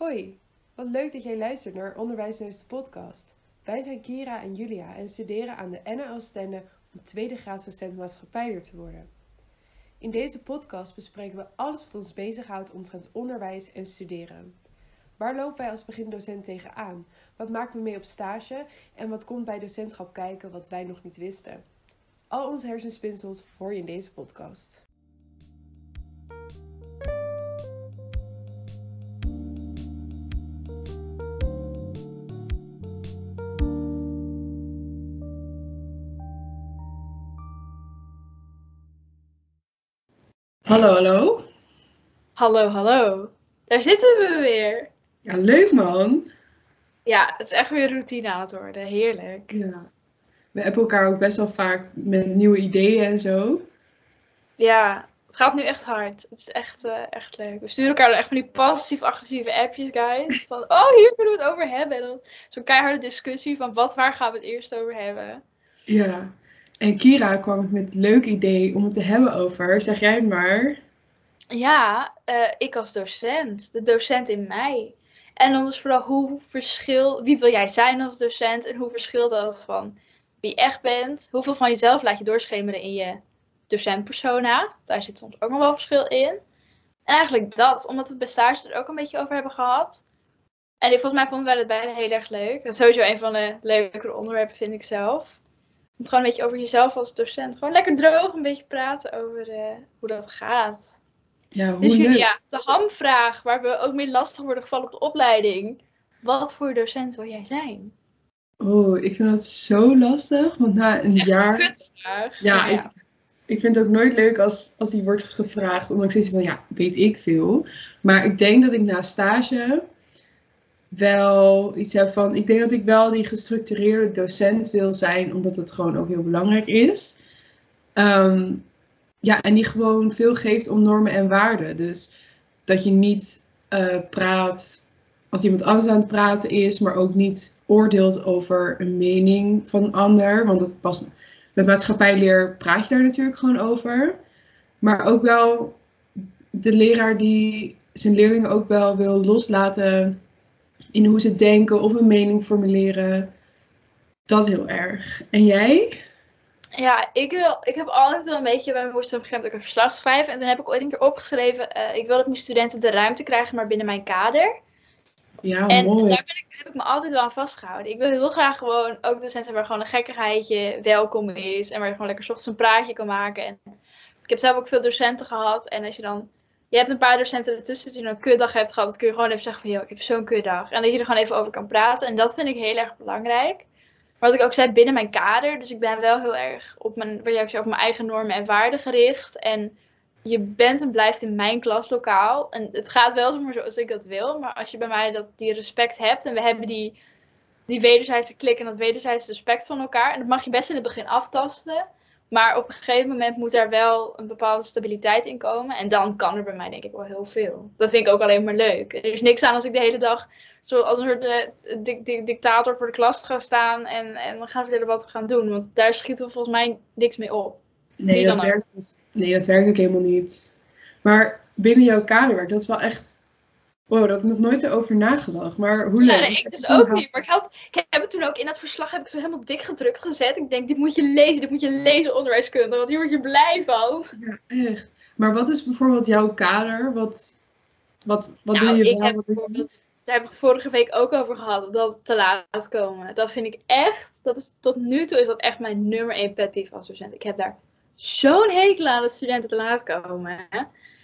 Hoi, wat leuk dat jij luistert naar Onderwijsneus de podcast. Wij zijn Kira en Julia en studeren aan de NL Stende om tweede graadsdocent maatschappijleer te worden. In deze podcast bespreken we alles wat ons bezighoudt omtrent onderwijs en studeren. Waar lopen wij als begindocent tegenaan? Wat maken we mee op stage? En wat komt bij docentschap kijken wat wij nog niet wisten? Al onze hersenspinsels hoor je in deze podcast. Hallo, hallo. Hallo, hallo. Daar zitten we weer. Ja, leuk man. Ja, het is echt weer routine aan het worden. Heerlijk. Ja. We hebben elkaar ook best wel vaak met nieuwe ideeën en zo. Ja, het gaat nu echt hard. Het is echt, eh, echt leuk. We sturen elkaar echt van die passief-agressieve appjes, guys. Van, oh, hier kunnen we het over hebben. En dan zo'n keiharde discussie van wat, waar gaan we het eerst over hebben. Ja. En Kira kwam met het leuk idee om het te hebben over, zeg jij maar. Ja, eh, ik als docent. De docent in mij. En dan is vooral hoe verschil, wie wil jij zijn als docent en hoe verschilt dat van wie echt bent? Hoeveel van jezelf laat je doorschemeren in je docentpersona? Daar zit soms ook nog wel verschil in. En eigenlijk dat, omdat we stage er ook een beetje over hebben gehad. En volgens mij vonden wij het beide heel erg leuk. Dat is sowieso een van de leukere onderwerpen, vind ik zelf. Gewoon een beetje over jezelf als docent. Gewoon lekker droog een beetje praten over uh, hoe dat gaat. Ja, hoe dus. Julia, de hamvraag waar we ook mee lastig worden gevallen op de opleiding. Wat voor docent wil jij zijn? Oh, ik vind dat zo lastig. Want na een jaar. een kutvraag. Ja, Ik, ik vind het ook nooit leuk als, als die wordt gevraagd. Omdat ik zoiets van, ja, weet ik veel. Maar ik denk dat ik na stage wel iets heb van... Ik denk dat ik wel die gestructureerde docent wil zijn. Omdat het gewoon ook heel belangrijk is. Ehm, ja, en die gewoon veel geeft om normen en waarden. Dus dat je niet eh, praat als iemand anders aan het praten is. Maar ook niet oordeelt over een mening van een ander. Want het past met maatschappijleer praat je daar natuurlijk gewoon over. Maar ook wel de leraar die zijn leerlingen ook wel wil loslaten in hoe ze denken of een mening formuleren. Dat heel erg. En jij? Ja, ik, wil, ik heb altijd wel een beetje, bij me moesten op een gegeven moment een verslag schrijven. En toen heb ik ooit een keer opgeschreven, uh, ik wil dat mijn studenten de ruimte krijgen, maar binnen mijn kader. Ja, en mooi. daar ben ik, heb ik me altijd wel aan vastgehouden. Ik wil heel graag gewoon ook docenten waar gewoon een gekkigheidje welkom is. En waar je gewoon lekker ochtends een praatje kan maken. En ik heb zelf ook veel docenten gehad. En als je dan, je hebt een paar docenten ertussen, je dan een kutdag hebt gehad, dan kun je gewoon even zeggen van, joh, ik heb zo'n kutdag. En dat je er gewoon even over kan praten. En dat vind ik heel erg belangrijk. Wat ik ook zei, binnen mijn kader. Dus ik ben wel heel erg op mijn, wat jij op mijn eigen normen en waarden gericht. En je bent en blijft in mijn klaslokaal. En het gaat wel zomaar zoals ik dat wil. Maar als je bij mij dat, die respect hebt en we hebben die, die wederzijdse klik en dat wederzijdse respect van elkaar. En dat mag je best in het begin aftasten. Maar op een gegeven moment moet daar wel een bepaalde stabiliteit in komen. En dan kan er bij mij denk ik wel heel veel. Dat vind ik ook alleen maar leuk. Er is niks aan als ik de hele dag zo als een soort uh, di di dictator voor de klas ga staan. En, en dan gaan vertellen wat we gaan doen. Want daar schieten we volgens mij niks mee op. Nee, dat werkt, dus, nee, dat werkt ook helemaal niet. Maar binnen jouw kaderwerk, dat is wel echt. Wow, daar heb ik nog nooit over nagedacht. Maar hoe leuk. Ja, nee, ik dus ook niet. Maar ik, had, ik heb het toen ook in dat verslag heb ik zo helemaal dik gedrukt gezet. Ik denk, dit moet je lezen, dit moet je lezen onderwijskunde. Want hier word je blij van. Ja, echt. Maar wat is bijvoorbeeld jouw kader? Wat, wat, wat nou, doe je ik wel, heb wat niet? Daar heb ik het vorige week ook over gehad. Dat te laat komen. Dat vind ik echt. Dat is, tot nu toe is dat echt mijn nummer één pet peeve als docent. Ik heb daar zo'n hekel aan dat studenten te laat komen.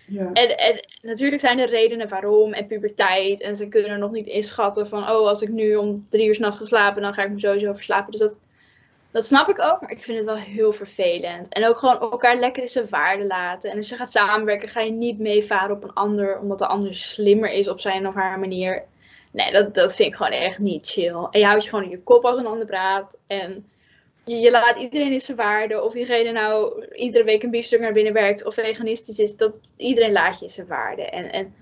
Ja. En, en, natuurlijk zijn er redenen waarom en puberteit. En ze kunnen nog niet inschatten van, oh, als ik nu om drie uur s'nachts geslapen, dan ga ik me sowieso verslapen. Dus dat, dat snap ik ook, maar ik vind het wel heel vervelend. En ook gewoon elkaar lekker in zijn waarde laten. En als je gaat samenwerken, ga je niet meevaren op een ander, omdat de ander slimmer is op zijn of haar manier. Nee, dat, dat vind ik gewoon echt niet chill. En je houdt je gewoon in je kop als een ander praat. En je, laat iedereen in zijn waarde. Of diegene nou iedere week een biefstuk naar binnen werkt of veganistisch is. Dat, iedereen laat je in zijn waarde. En, en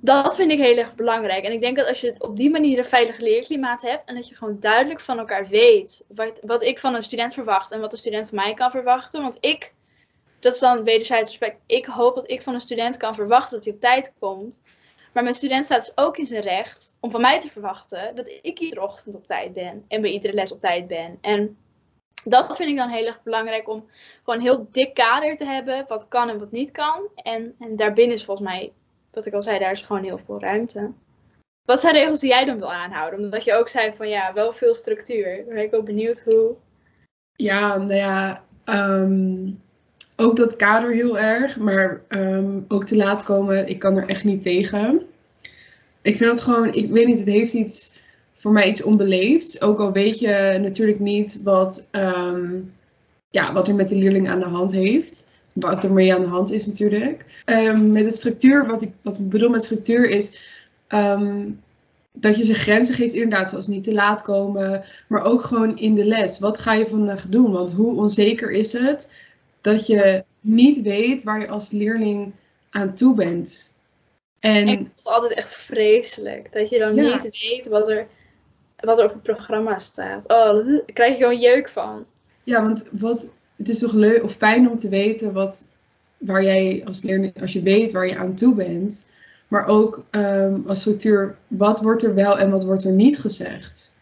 dat vind ik heel erg belangrijk. En ik denk dat als je op die manier een veilig leerklimaat hebt. En dat je gewoon duidelijk van elkaar weet. Wat, wat ik van een student verwacht. En wat de student van mij kan verwachten. Want ik, dat is dan wederzijds respect. Ik hoop dat ik van een student kan verwachten dat hij op tijd komt. Maar mijn student staat dus ook in zijn recht om van mij te verwachten dat ik iedere ochtend op tijd ben en bij iedere les op tijd ben. En dat vind ik dan heel erg belangrijk om gewoon een heel dik kader te hebben, wat kan en wat niet kan. En, en daarbinnen is volgens mij, wat ik al zei, daar is gewoon heel veel ruimte. Wat zijn regels die jij dan wil aanhouden? Omdat je ook zei van ja, wel veel structuur. Ben ik ook benieuwd hoe. Ja, nou ja, ehm, ook dat kader heel erg, maar ehm, ook te laat komen, ik kan er echt niet tegen. Ik vind het gewoon, ik weet niet, het heeft iets, voor mij iets onbeleefd. Ook al weet je natuurlijk niet wat, ehm, ja, wat er met de leerling aan de hand heeft. Wat er mee aan de hand is natuurlijk. met de structuur, wat ik, wat ik bedoel met structuur is dat je ze grenzen geeft, inderdaad, zoals niet te laat komen, maar ook gewoon in de les. Wat ga je vandaag doen? Want hoe onzeker is het dat je niet weet waar je als leerling aan toe bent? En ik vond het altijd echt vreselijk dat je dan niet weet wat er, wat er op het programma staat. Oh, daar krijg je gewoon jeuk van. Ja, want wat, het is toch leuk of fijn om te weten wat, waar jij als leerling, als je weet waar je aan toe bent, maar ook um, als structuur, wat wordt er wel en wat wordt er niet gezegd?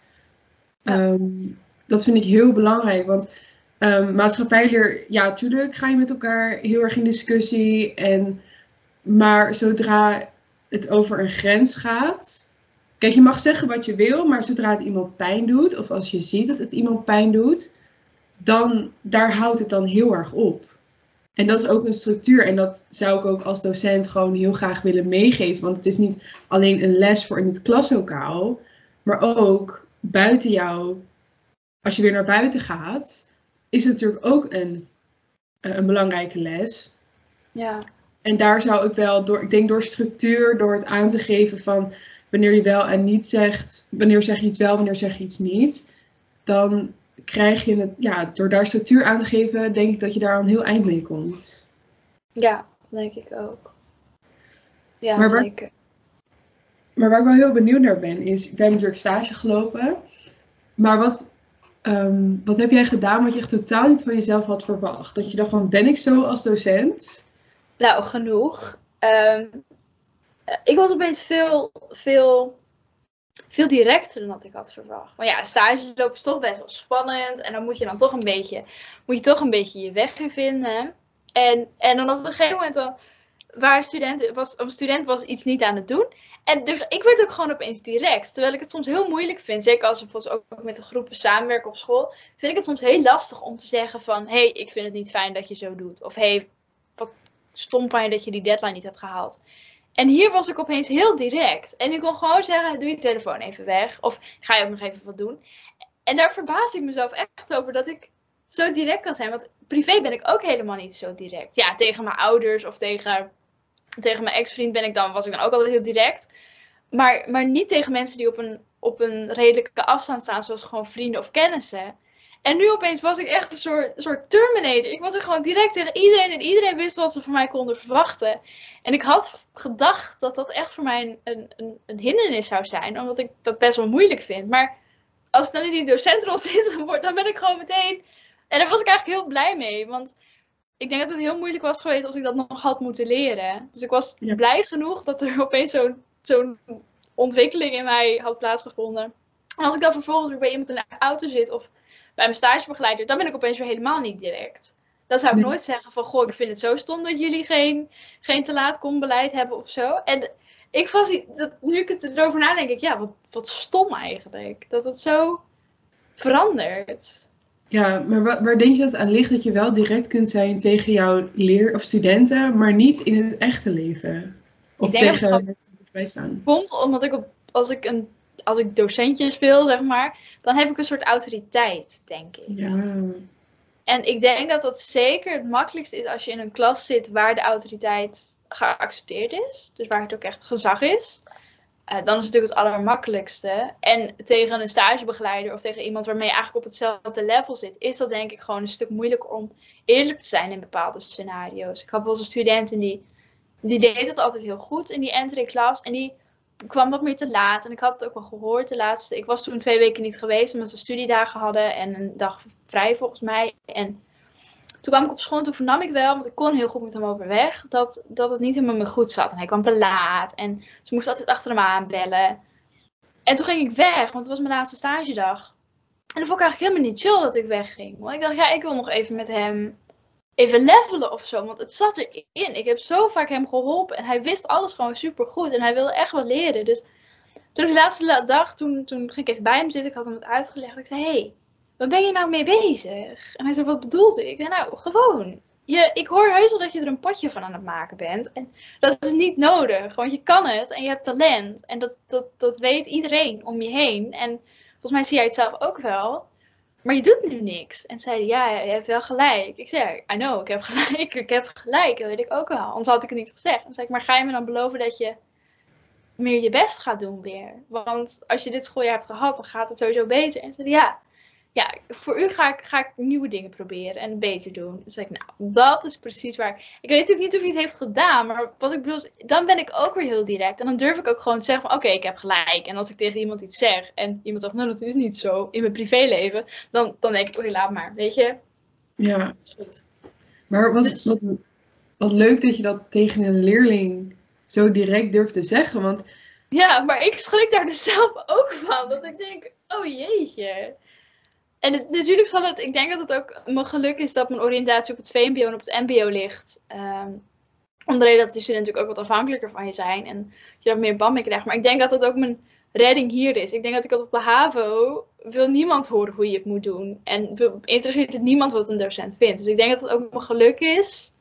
Ehm, dat vind ik heel belangrijk, want um, maatschappijleer, ja, tuurlijk ga je met elkaar heel erg in discussie. En, maar zodra het over een grens gaat. Kijk, je mag zeggen wat je wil, maar zodra het iemand pijn doet, of als je ziet dat het iemand pijn doet, dan daar houdt het dan heel erg op. En dat is ook een structuur. En dat zou ik ook als docent gewoon heel graag willen meegeven. Want het is niet alleen een les voor in het klaslokaal. Maar ook buiten jou, als je weer naar buiten gaat, is het natuurlijk ook een, eh, een belangrijke les. Ja. En daar zou ik wel door, ik denk door structuur, door het aan te geven van wanneer je wel en niet zegt, wanneer zeg je iets wel, wanneer zeg je iets niet, dan krijg je het, ja, door daar structuur aan te geven, denk ik dat je daar een heel eind mee komt. Ja, denk ik ook. Ja, maar waar, zeker. Maar waar ik wel heel benieuwd naar ben, is, we hebben natuurlijk stage gelopen, maar wat, ehm, wat heb jij gedaan wat je echt totaal niet van jezelf had verwacht? Dat je dacht van, ben ik zo als docent? Nou, genoeg. Ehm, ik was opeens veel, veel veel directer dan dat ik had verwacht. Maar ja, stage lopen toch best wel spannend. En dan moet je dan toch een beetje, moet je toch een beetje je weg vinden. En, en dan op een gegeven moment dan, waar student was, een student was iets niet aan het doen. En ik werd ook gewoon opeens direct. Terwijl ik het soms heel moeilijk vind. Zeker als we bijvoorbeeld ook met de groepen samenwerken op school. Vind ik het soms heel lastig om te zeggen van... Hé, hey, ik vind het niet fijn dat je zo doet. Of hé, hey, wat stom van je dat je die deadline niet hebt gehaald. En hier was ik opeens heel direct. En ik kon gewoon zeggen, doe je telefoon even weg. Of ga je ook nog even wat doen. En daar verbaasde ik mezelf echt over dat ik zo direct kan zijn. Want privé ben ik ook helemaal niet zo direct. Ja, tegen mijn ouders of tegen, tegen mijn ex-vriend ben ik dan, was ik dan ook altijd heel direct. Maar, maar niet tegen mensen die op een, op een redelijke afstand staan, zoals gewoon vrienden of kennissen. En nu opeens was ik echt een soort, soort Terminator. Ik was er gewoon direct tegen iedereen en iedereen wist wat ze van mij konden verwachten. En ik had gedacht dat dat echt voor mij een, een, een hindernis zou zijn, omdat ik dat best wel moeilijk vind. Maar als ik dan in die docentrol zit, dan ben ik gewoon meteen. En daar was ik eigenlijk heel blij mee, want ik denk dat het heel moeilijk was geweest als ik dat nog had moeten leren. Dus ik was blij genoeg dat er opeens zo'n zo'n ontwikkeling in mij had plaatsgevonden. En als ik dan vervolgens weer bij iemand in de auto zit of bij mijn stagebegeleider, dan ben ik opeens weer helemaal niet direct. Dan zou ik nooit zeggen van, goh, ik vind het zo stom dat jullie geen, geen te laat kom beleid hebben of zo. En ik was, dat, nu ik het erover nadenk, ik, ja, wat, wat stom eigenlijk. Dat het zo verandert. Ja, maar waar, waar denk je dat aan ligt dat je wel direct kunt zijn tegen jouw leer- of studenten, maar niet in het echte leven? Of tegen mensen die erbij staan? Komt omdat ik op, als ik een als ik docentjes speel, zeg maar, dan heb ik een soort autoriteit, denk ik. Ja. En ik denk dat dat zeker het makkelijkste is als je in een klas zit waar de autoriteit geaccepteerd is. Dus waar het ook echt gezag is. Uh, dan is het natuurlijk het allermakkelijkste. En tegen een stagebegeleider of tegen iemand waarmee je eigenlijk op hetzelfde level zit, is dat denk ik gewoon een stuk moeilijker om eerlijk te zijn in bepaalde scenario's. Ik had wel eens een student en die, die deed het altijd heel goed in die entry-klas. En die kwam wat meer te laat. En ik had het ook wel gehoord de laatste. Ik was toen twee weken niet geweest omdat we studiedagen hadden en een dag vrij volgens mij. En toen kwam ik op school en toen vernam ik wel, want ik kon heel goed met hem overweg, dat, dat het niet helemaal me goed zat. En hij kwam te laat en ze moest altijd achter hem aanbellen. En toen ging ik weg, want het was mijn laatste stagedag. En dan vond ik eigenlijk helemaal niet chill dat ik wegging. Want ik dacht, ja, ik wil nog even met hem even levelen of zo. Want het zat erin. Ik heb zo vaak hem geholpen. En hij wist alles gewoon super goed. En hij wilde echt wel leren. Dus toen de laatste dag, toen, toen ging ik even bij hem zitten. Ik had hem het uitgelegd. Ik zei, hé, hey, waar ben je nou mee bezig? En hij zei, wat bedoelt u? Ik zei, nou, gewoon. Je, ik hoor heus wel dat je er een potje van aan het maken bent. En dat is niet nodig. Want je kan het en je hebt talent. En dat, dat, dat weet iedereen om je heen. En volgens mij zie jij het zelf ook wel. Maar je doet nu niks. En zeiden, ja, je hebt wel gelijk. Ik zei, I know, ik heb gelijk. Ik heb gelijk, dat weet ik ook wel. Anders had ik het niet gezegd. En zei ik, maar ga je me dan beloven dat je meer je best gaat doen weer? Want als je dit schooljaar hebt gehad, dan gaat het sowieso beter. En zei ja, ja, voor u ga ik, ga ik nieuwe dingen proberen en beter doen. Zeg ik, nou, dat is precies waar. Ik weet natuurlijk niet of hij het heeft gedaan, maar wat ik bedoel is, dan ben ik ook weer heel direct. En dan durf ik ook gewoon te zeggen van, oké, ik heb gelijk. En als ik tegen iemand iets zeg en iemand zegt, nou, dat is niet zo in mijn privéleven, dan, dan denk ik, oké, laat maar, weet je. Ja. Goed. Maar wat, dus, wat, wat leuk dat je dat tegen een leerling zo direct durft te zeggen, want... Ja, maar ik schrik daar dus zelf ook van. Dat ik denk, oh jeetje. En natuurlijk zal het, ik denk dat het ook mijn geluk is dat mijn oriëntatie op het VMBO en op het MBO ligt. Um, om de reden dat die studenten natuurlijk ook wat afhankelijker van je zijn en je daar meer band mee krijgt. Maar ik denk dat dat ook mijn redding hier is. Ik denk dat ik op de HAVO wil niemand horen hoe je het moet doen. En interesseert het niemand wat een docent vindt. Dus ik denk dat het ook mijn geluk is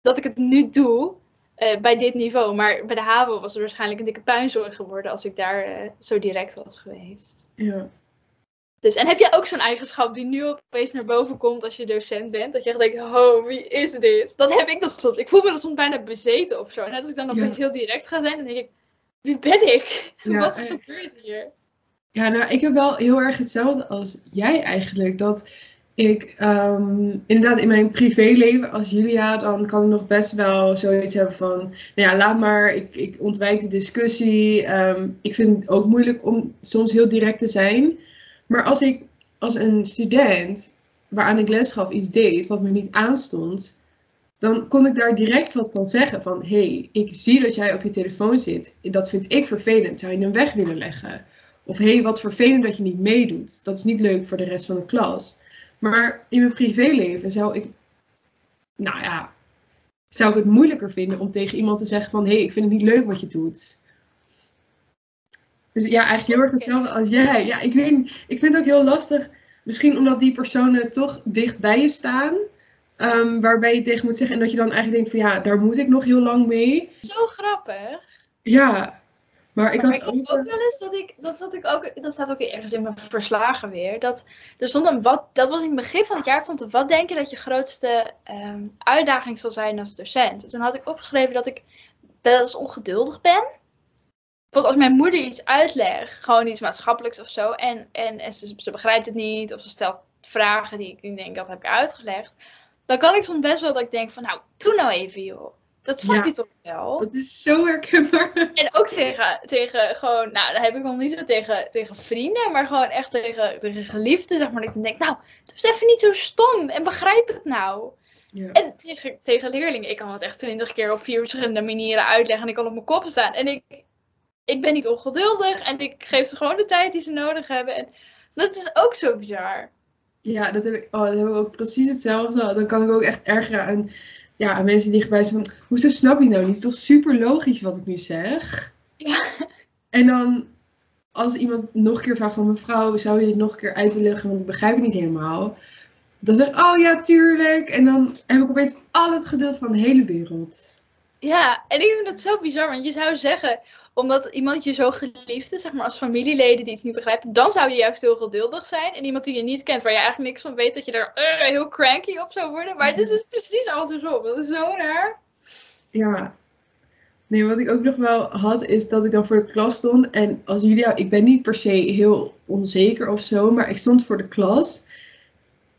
dat ik het nu doe uh, bij dit niveau. Maar bij de HAVO was er waarschijnlijk een dikke puinzorg geworden als ik daar uh, zo direct was geweest. Ja. Dus, en heb jij ook zo'n eigenschap die nu opeens naar boven komt als je docent bent? Dat je echt denkt, oh, wie is dit? Dat heb ik dan soms. Ik voel me dan soms bijna bezeten of zo. En net als ik dan opeens heel direct ga zijn, dan denk ik, wie ben ik? Wat gebeurt hier? Ja, nou, ik heb wel heel erg hetzelfde als jij eigenlijk. Dat ik um, inderdaad in mijn privéleven als Julia, dan kan ik nog best wel zoiets hebben van, nou ja, laat maar, ik, ik ontwijk de discussie. Um, ik vind het ook moeilijk om soms heel direct te zijn. Maar als ik als een student waaraan ik les gaf iets deed wat me niet aanstond, dan kon ik daar direct wat van zeggen. Van hé, hey, ik zie dat jij op je telefoon zit. Dat vind ik vervelend. Zou je hem weg willen leggen? Of hé, hey, wat vervelend dat je niet meedoet. Dat is niet leuk voor de rest van de klas. Maar in mijn privéleven zou ik, nou ja, zou ik het moeilijker vinden om tegen iemand te zeggen van hé, hey, ik vind het niet leuk wat je doet. Dus ja, eigenlijk heel erg hetzelfde als jij. Ja, ik weet ik vind het ook heel lastig. Misschien omdat die personen toch dicht bij je staan. Um, waarbij je tegen moet zeggen. En dat je dan eigenlijk denkt van ja, daar moet ik nog heel lang mee. Zo grappig. Ja. Maar ik maar had ik ook... ook wel eens dat ik, dat had ik ook, dat staat ook ergens in mijn verslagen weer. Dat er stond een wat, dat was in het begin van het jaar stond er, wat denk je dat je grootste um, uitdaging zal zijn als docent? En toen had ik opgeschreven dat ik wel eens ongeduldig ben. Als mijn moeder iets uitlegt, gewoon iets maatschappelijks of zo, en, en, en ze, ze begrijpt het niet, of ze stelt vragen die ik denk, dat heb ik uitgelegd, dan kan ik soms best wel dat ik denk van, nou, doe nou even joh. Dat snap je toch wel? Dat is zo herkenbaar. En ook tegen, tegen gewoon, nou, dat heb ik nog niet zo tegen, tegen vrienden, maar gewoon echt tegen, tegen geliefden, zeg maar. Dat ik denk, nou, het is even niet zo stom en begrijp het nou. Ja. En tegen, tegen leerlingen, ik kan het echt twintig keer op vier verschillende manieren uitleggen en ik kan op mijn kop staan. En ik, ik ben niet ongeduldig en ik geef ze gewoon de tijd die ze nodig hebben. En dat is ook zo bizar. Ja, dat heb ik, oh, dat heb ik ook precies hetzelfde. Dan kan ik ook echt ergeren aan, ja, aan mensen die dichtbij zijn van, hoezo snap je nou niet? Het is toch super logisch wat ik nu zeg? Ja. En dan, als iemand nog een keer vraagt van, mevrouw, zou je dit nog een keer uit willen leggen, want ik begrijp het niet helemaal. Dan zeg ik, oh ja, tuurlijk. En dan heb ik opeens al het geduld van de hele wereld. Ja, en ik vind dat zo bizar, want je zou zeggen, omdat iemand je zo geliefd is, zeg maar als familieleden die het niet begrijpen, dan zou je juist heel geduldig zijn. En iemand die je niet kent, waar je eigenlijk niks van weet, dat je daar uh, heel cranky op zou worden. Maar het is dus precies andersom. Dat is zo raar. Ja. Nee, wat ik ook nog wel had, is dat ik dan voor de klas stond. En als Julia, ik ben niet per se heel onzeker of zo, maar ik stond voor de klas.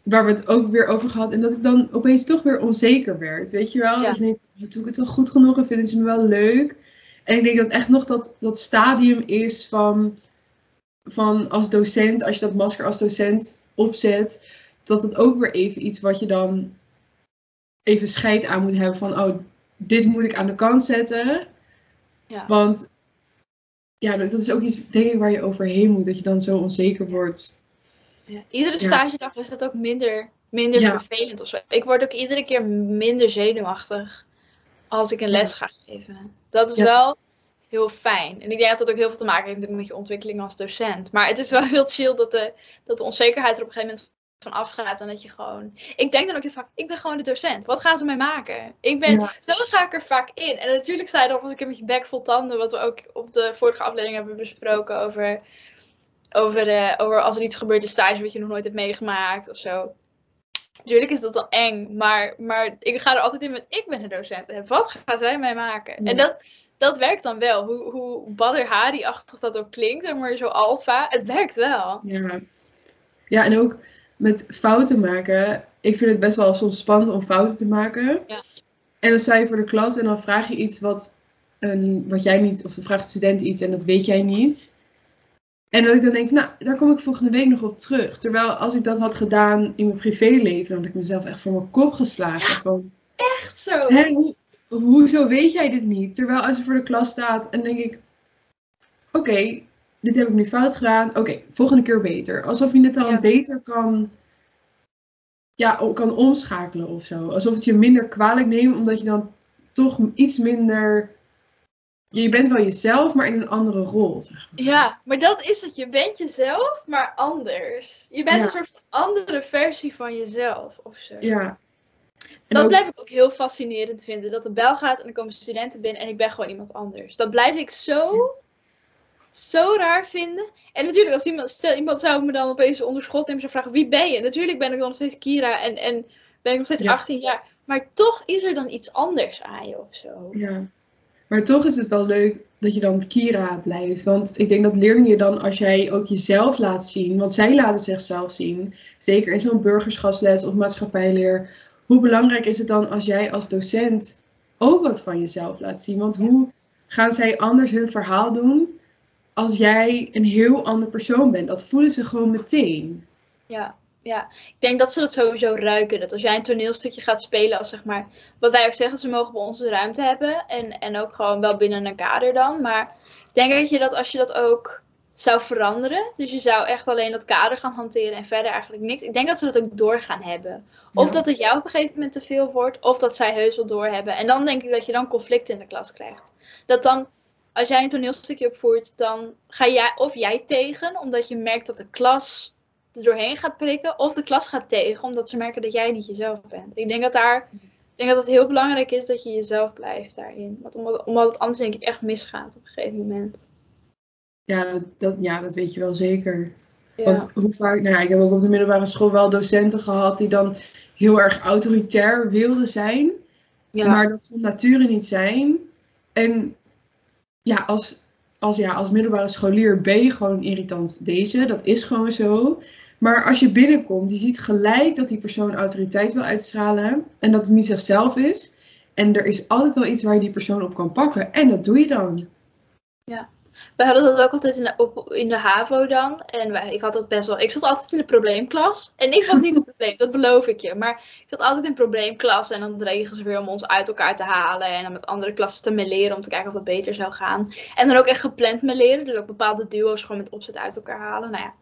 Waar we het ook weer over gehad. En dat ik dan opeens toch weer onzeker werd. Weet je wel? Ja. Dat je denkt, doe ik het wel goed genoeg en vinden ze me wel leuk? En ik denk dat echt nog dat, dat stadium is van, van als docent, als je dat masker als docent opzet, dat het ook weer even iets wat je dan even scheid aan moet hebben van, oh, dit moet ik aan de kant zetten. Ja. Want ja, dat is ook iets, denk ik, waar je overheen moet. Dat je dan zo onzeker wordt. Ja. Iedere Ja. stagedag is dat ook minder, minder vervelend of zo. Ik word ook iedere keer minder zenuwachtig als ik een les ga geven. Dat is Ja. wel heel fijn. En ik denk dat dat ook heel veel te maken heeft natuurlijk met je ontwikkeling als docent. Maar het is wel heel chill dat de, dat de onzekerheid er op een gegeven moment van afgaat. En dat je gewoon... Ik denk dan ook heel vaak, ik ben gewoon de docent. Wat gaan ze mij maken? Ik ben... Ja. Zo ga ik er vaak in. En natuurlijk sta je erop als ik een met je bek vol tanden. Wat we ook op de vorige aflevering hebben besproken over over, eh, over als er iets gebeurt in stage wat je nog nooit hebt meegemaakt of zo. Natuurlijk is dat dan eng, maar, maar ik ga er altijd in met ik ben de docent. En wat gaan zij mij maken? Ja. En dat, dat werkt dan wel. Hoe, hoe Badr Hari-achtig dat ook klinkt, maar zo alfa. Het werkt wel. Ja. ja, en ook met fouten maken. Ik vind het best wel soms spannend om fouten te maken. Ja. En dan sta je voor de klas en dan vraag je iets wat, een, wat jij niet, of dan vraagt de student iets en dat weet jij niet. En dat ik dan denk, nou, daar kom ik volgende week nog op terug. Terwijl als ik dat had gedaan in mijn privéleven, dan had ik mezelf echt voor mijn kop geslagen. Van, Echt zo. Hè, hoezo weet jij dit niet? Terwijl als je voor de klas staat en denk ik, oké, dit heb ik nu fout gedaan. Oké, volgende keer beter. Alsof je het dan Ja. beter kan, ja, kan omschakelen of zo. Alsof het je minder kwalijk neemt, omdat je dan toch iets minder... Je bent wel jezelf, maar in een andere rol, zeg maar. Ja, maar dat is het. Je bent jezelf, maar anders. Je bent Ja. een soort van andere versie van jezelf of zo. Ja. En Dat ook- blijf ik ook heel fascinerend vinden. Dat de bel gaat en er komen studenten binnen en ik ben gewoon iemand anders. Dat blijf ik zo, zo raar vinden. En natuurlijk, als iemand, stel, iemand zou me dan opeens onder schot nemen en zou vragen: wie ben je? Natuurlijk ben ik dan nog steeds Kira en, en ben ik nog steeds Ja. 18 jaar. Maar toch is er dan iets anders aan je of zo. Ja. Maar toch is het wel leuk dat je dan Kira blijft. Want ik denk dat leerlingen dan, als jij ook jezelf laat zien, want zij laten zichzelf zien, zeker in zo'n burgerschapsles of maatschappijleer, hoe belangrijk is het dan als jij als docent ook wat van jezelf laat zien? Want hoe gaan zij anders hun verhaal doen als jij een heel ander persoon bent? Dat voelen ze gewoon meteen. Ja, ja. Ik denk dat ze dat sowieso ruiken. Dat als jij een toneelstukje gaat spelen, als zeg maar, wat wij ook zeggen, ze mogen bij ons de ruimte hebben. En, en ook gewoon wel binnen een kader dan. Maar ik denk dat je dat als je dat ook zou veranderen. Dus je zou echt alleen dat kader gaan hanteren en verder eigenlijk niks. Ik denk dat ze dat ook door gaan hebben. Of Ja. dat het jou op een gegeven moment te veel wordt, of dat zij heus wel doorhebben. En dan denk ik dat je dan conflict in de klas krijgt. Dat dan, als jij een toneelstukje opvoert, dan ga jij of jij tegen, omdat je merkt dat de klas er doorheen gaat prikken, of de klas gaat tegen, omdat ze merken dat jij niet jezelf bent. Ik denk dat daar, ik denk dat het heel belangrijk is dat je jezelf blijft daarin. Want omdat, omdat het anders denk ik echt misgaat op een gegeven moment. Ja, dat, dat, ja, dat weet je wel zeker. Ja. Want hoe vaak, nou ja, ik heb ook op de middelbare school wel docenten gehad die dan heel erg autoritair wilden zijn, ja. maar dat van nature niet zijn. En ja, als, als, ja, als middelbare scholier ben je gewoon irritant deze, dat is gewoon zo. Maar als je binnenkomt, je ziet gelijk dat die persoon autoriteit wil uitstralen en dat het niet zichzelf is. En er is altijd wel iets waar je die persoon op kan pakken. En dat doe je dan. We hadden dat ook altijd in de, in de HAVO dan. En wij, ik had dat best wel. Ik zat altijd in de probleemklas. En ik was niet het probleem, dat beloof ik je. Maar ik zat altijd in probleemklas. En dan dregen ze weer om ons uit elkaar te halen. En dan met andere klassen te meleren om te kijken of dat beter zou gaan. En dan ook echt gepland meleren. Dus ook bepaalde duo's gewoon met opzet uit elkaar halen. Nou ja,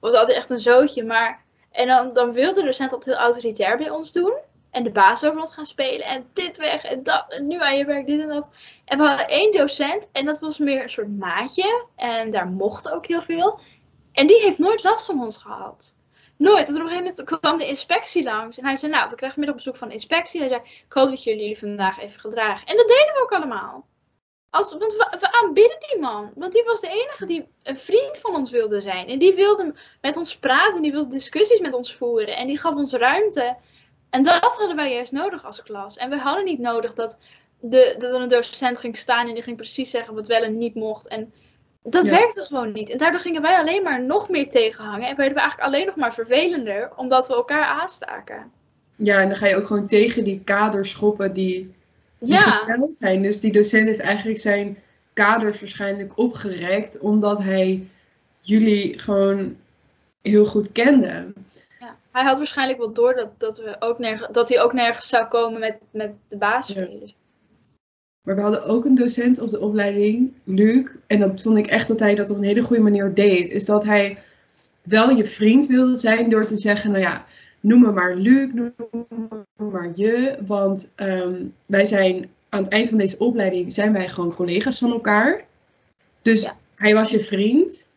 was altijd echt een zootje. Maar, en dan, dan wilde de docent altijd heel autoritair bij ons doen. En de baas over ons gaan spelen. En dit weg en dat. En nu aan je werk dit en dat. En we hadden één docent en dat was meer een soort maatje. En daar mocht ook heel veel. En die heeft nooit last van ons gehad. Nooit. En toen op een gegeven moment kwam de inspectie langs. En hij zei, nou, we krijgen middag bezoek van de inspectie. Hij zei, ik hoop dat jullie jullie vandaag even gedragen. En dat deden we ook allemaal. Als, want we, we aanbidden die man. Want die was de enige die een vriend van ons wilde zijn. En die wilde met ons praten. Die wilde discussies met ons voeren. En die gaf ons ruimte. En dat hadden wij juist nodig als klas. En we hadden niet nodig dat, de, dat er een docent ging staan en die ging precies zeggen wat wel en niet mocht. En dat Ja. werkte gewoon niet. En daardoor gingen wij alleen maar nog meer tegenhangen. En werden we eigenlijk alleen nog maar vervelender, omdat we elkaar aanstaken. Ja, en dan ga je ook gewoon tegen die kaders schoppen die, die Ja, gesteld zijn. Dus die docent heeft eigenlijk zijn kaders waarschijnlijk opgerekt, omdat hij jullie gewoon heel goed kende. Hij had waarschijnlijk wel door dat, dat, we ook nergens, dat hij ook nergens zou komen met, met de basisspelers. Maar we hadden ook een docent op de opleiding, Luc. En dat vond ik echt dat hij dat op een hele goede manier deed. Is dat hij wel je vriend wilde zijn door te zeggen, nou ja, noem me maar Luc, noem me maar je. Want ehm, wij zijn aan het eind van deze opleiding, zijn wij gewoon collega's van elkaar. Dus Ja. hij was je vriend.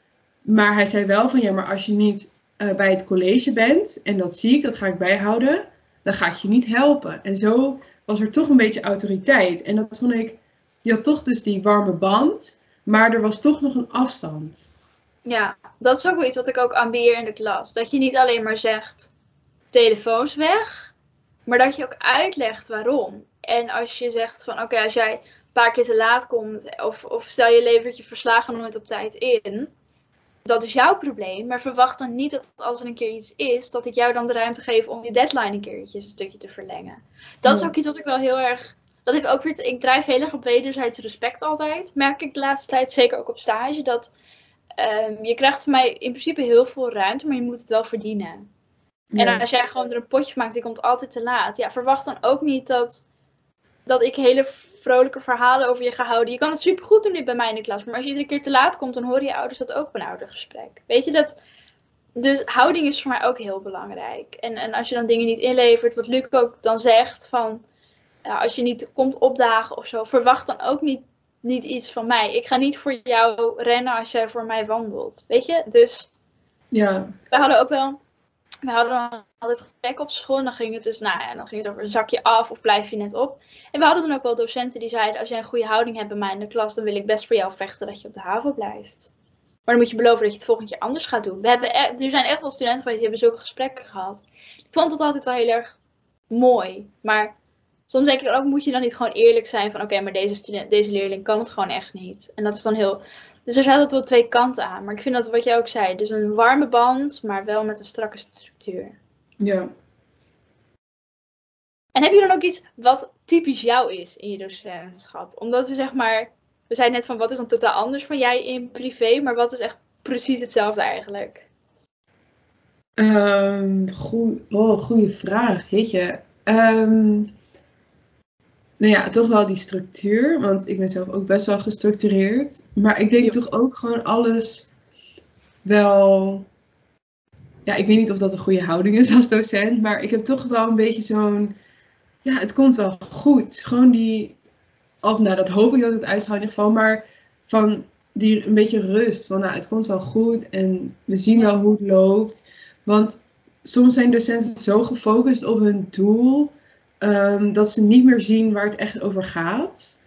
Maar hij zei wel van, ja, maar als je niet eh, bij het college bent, en dat zie ik, dat ga ik bijhouden, dan ga ik je niet helpen. En zo was er toch een beetje autoriteit. En dat vond ik, je had toch dus die warme band, maar er was toch nog een afstand. Ja, dat is ook wel iets wat ik ook ambieer in de klas. Dat je niet alleen maar zegt telefoons weg, maar dat je ook uitlegt waarom. En als je zegt van oké, als jij een paar keer te laat komt, of, of stel je levert je verslagen nooit op tijd in, dat is jouw probleem. Maar verwacht dan niet dat als er een keer iets is, dat ik jou dan de ruimte geef om je deadline een keertje een stukje te verlengen. Dat is ook iets wat ik wel heel erg. Dat ik ook weer. Ik drijf heel erg op wederzijds respect altijd. Merk ik de laatste tijd, zeker ook op stage, dat Ehm, je krijgt van mij in principe heel veel ruimte, maar je moet het wel verdienen. En als jij gewoon er een potje maakt, die komt altijd te laat. Ja, verwacht dan ook niet dat, dat ik hele vrolijke verhalen over je ga houden. Je kan het supergoed doen nu bij mij in de klas, maar als je iedere keer te laat komt, dan horen je ouders dat ook op een oudergesprek. Weet je dat? Dus houding is voor mij ook heel belangrijk. En, en als je dan dingen niet inlevert, wat Luc ook dan zegt, van ja, als je niet komt opdagen of zo, verwacht dan ook niet, niet iets van mij. Ik ga niet voor jou rennen als jij voor mij wandelt. Weet je? Dus ja, we hadden ook wel. We hadden altijd gesprek op school. En dan ging het dus, nou ja, dan ging het over zak je af of blijf je net op. En we hadden dan ook wel docenten die zeiden: Als jij een goede houding hebt bij mij in de klas, dan wil ik best voor jou vechten dat je op de haven blijft. Maar dan moet je beloven dat je het volgend jaar anders gaat doen. We hebben e- er zijn echt wel studenten geweest die hebben zulke gesprekken gehad. Ik vond het altijd wel heel erg mooi. Maar soms denk ik ook, moet je dan niet gewoon eerlijk zijn van oké, maar deze, student, deze leerling kan het gewoon echt niet. En dat is dan heel. Dus er zaten wel twee kanten aan. Maar ik vind dat wat jij ook zei, dus een warme band, maar wel met een strakke structuur. ja. En heb je dan ook iets wat typisch jou is in je docentschap? Omdat we zeg maar, we zeiden net van wat is dan totaal anders van jij in privé, maar wat is echt precies hetzelfde eigenlijk? Ehm goe- oh, goede vraag, weet je. Ehm, nou ja, toch wel die structuur, want ik ben zelf ook best wel gestructureerd. Maar ik denk Ja. toch ook gewoon alles wel. Ja, ik weet niet of dat een goede houding is als docent, maar ik heb toch wel een beetje zo'n. Ja, het komt wel goed. Gewoon die. Of nou, dat hoop ik dat het uitgaat in ieder geval, maar van die een beetje rust. Van nou, het komt wel goed en we zien wel hoe het loopt. Want soms zijn docenten zo gefocust op hun doel ehm, dat ze niet meer zien waar het echt over gaat.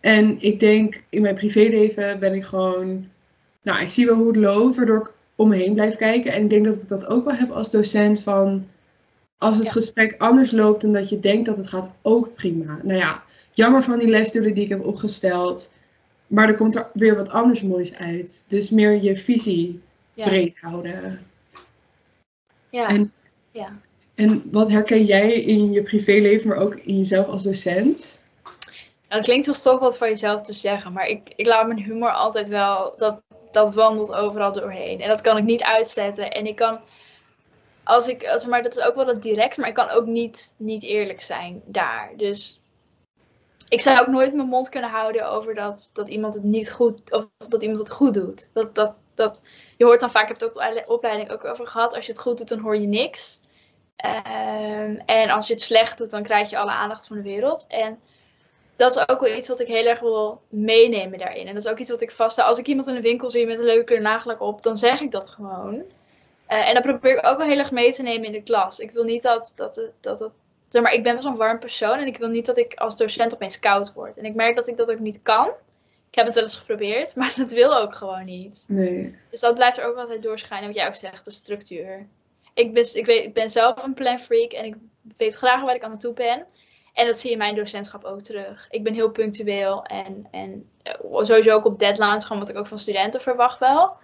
En ik denk in mijn privéleven ben ik gewoon, nou, ik zie wel hoe het loopt, waardoor ik om me heen blijf kijken. En ik denk dat ik dat ook wel heb als docent van, als het Ja. gesprek anders loopt dan dat je denkt dat het gaat, ook prima. Nou ja, jammer van die lesdoelen die ik heb opgesteld, maar er komt er weer wat anders moois uit. Dus meer je visie Ja. breed houden. Ja. En- ja. En wat herken jij in je privéleven, maar ook in jezelf als docent? Nou, het klinkt wel stof wat van jezelf te zeggen, maar ik, ik laat mijn humor altijd wel, dat, dat wandelt overal doorheen. En dat kan ik niet uitzetten. En ik kan, als ik, als, maar dat is ook wel dat direct, maar ik kan ook niet, niet eerlijk zijn daar. Dus ik zou ook nooit mijn mond kunnen houden over dat, dat iemand het niet goed, of dat iemand het goed doet. Dat, dat, dat, je hoort dan vaak, ik heb het op de opleiding ook over gehad, als je het goed doet, dan hoor je niks. Ehm, en als je het slecht doet, dan krijg je alle aandacht van de wereld. En dat is ook wel iets wat ik heel erg wil meenemen daarin. En dat is ook iets wat ik vaststel. Als ik iemand in de winkel zie met een leuke kleur nagellak op, dan zeg ik dat gewoon. Eh, en dat probeer ik ook wel heel erg mee te nemen in de klas. Ik wil niet dat, dat, dat, het zeg maar, ik ben best wel een warm persoon en ik wil niet dat ik als docent opeens koud word. En ik merk dat ik dat ook niet kan. Ik heb het wel eens geprobeerd, maar dat wil ook gewoon niet. Nee. Dus dat blijft er ook altijd doorschijnen, wat jij ook zegt, de structuur. Ik ben, ik, weet, ik ben zelf een planfreak en ik weet graag waar ik aan naartoe ben. En dat zie je in mijn docentschap ook terug. Ik ben heel punctueel en, en eh, sowieso ook op deadlines, gewoon wat ik ook van studenten verwacht wel.